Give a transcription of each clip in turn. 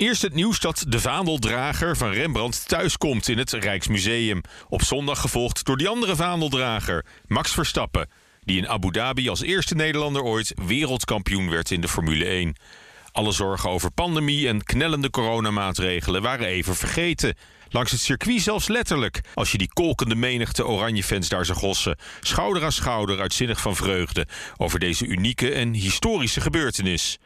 Eerst het nieuws dat de vaandeldrager van Rembrandt thuiskomt in het Rijksmuseum. Op zondag gevolgd door die andere vaandeldrager, Max Verstappen. Die in Abu Dhabi als eerste Nederlander ooit wereldkampioen werd in de Formule 1. Alle zorgen over pandemie en knellende coronamaatregelen waren even vergeten. Langs het circuit zelfs letterlijk, als je die kolkende menigte Oranje-fans daar zag hossen. Schouder aan schouder, uitzinnig van vreugde over deze unieke en historische gebeurtenis.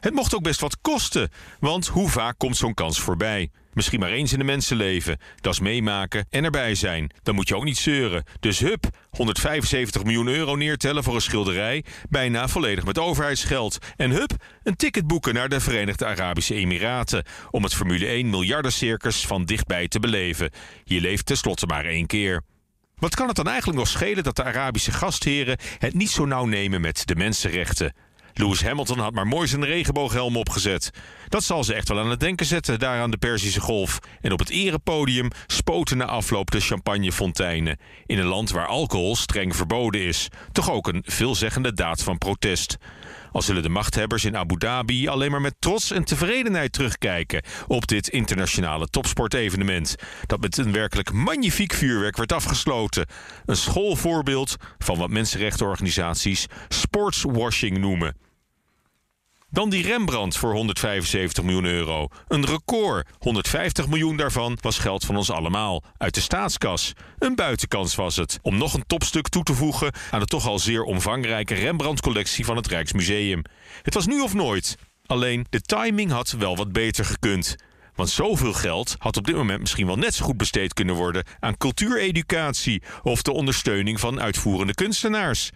Het mocht ook best wat kosten, want hoe vaak komt zo'n kans voorbij? Misschien maar eens in een mensenleven. Dat is meemaken en erbij zijn. Dan moet je ook niet zeuren. Dus hup, 175 miljoen euro neertellen voor een schilderij. Bijna volledig met overheidsgeld. En hup, een ticket boeken naar de Verenigde Arabische Emiraten. Om het Formule 1 miljardencircus van dichtbij te beleven. Je leeft tenslotte maar één keer. Wat kan het dan eigenlijk nog schelen dat de Arabische gastheren het niet zo nauw nemen met de mensenrechten? Lewis Hamilton had maar mooi zijn regenbooghelm opgezet. Dat zal ze echt wel aan het denken zetten daar aan de Perzische Golf. En op het erepodium spoten na afloop de champagnefonteinen. In een land waar alcohol streng verboden is. Toch ook een veelzeggende daad van protest. Al zullen de machthebbers in Abu Dhabi alleen maar met trots en tevredenheid terugkijken op dit internationale topsportevenement. Dat met een werkelijk magnifiek vuurwerk werd afgesloten. Een schoolvoorbeeld van wat mensenrechtenorganisaties sportswashing noemen. Dan die Rembrandt voor 175 miljoen euro. Een record. 150 miljoen daarvan was geld van ons allemaal. Uit de staatskas. Een buitenkans was het. Om nog een topstuk toe te voegen aan de toch al zeer omvangrijke Rembrandt-collectie van het Rijksmuseum. Het was nu of nooit. Alleen de timing had wel wat beter gekund. Want zoveel geld had op dit moment misschien wel net zo goed besteed kunnen worden aan cultuureducatie of de ondersteuning van uitvoerende kunstenaars.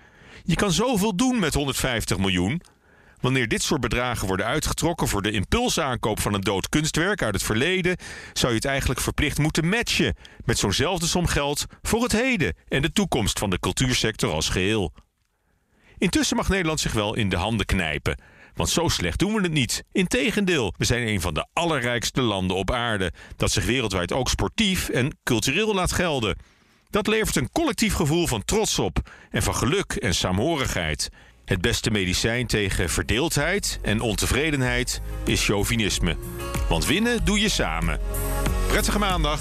Je kan zoveel doen met 150 miljoen. Wanneer dit soort bedragen worden uitgetrokken voor de impulsaankoop van een dood kunstwerk uit het verleden, zou je het eigenlijk verplicht moeten matchen met zo'nzelfde som geld voor het heden en de toekomst van de cultuursector als geheel. Intussen mag Nederland zich wel in de handen knijpen. Want zo slecht doen we het niet. Integendeel, we zijn een van de allerrijkste landen op aarde, dat zich wereldwijd ook sportief en cultureel laat gelden. Dat levert een collectief gevoel van trots op en van geluk en saamhorigheid. Het beste medicijn tegen verdeeldheid en ontevredenheid is chauvinisme. Want winnen doe je samen. Prettige maandag.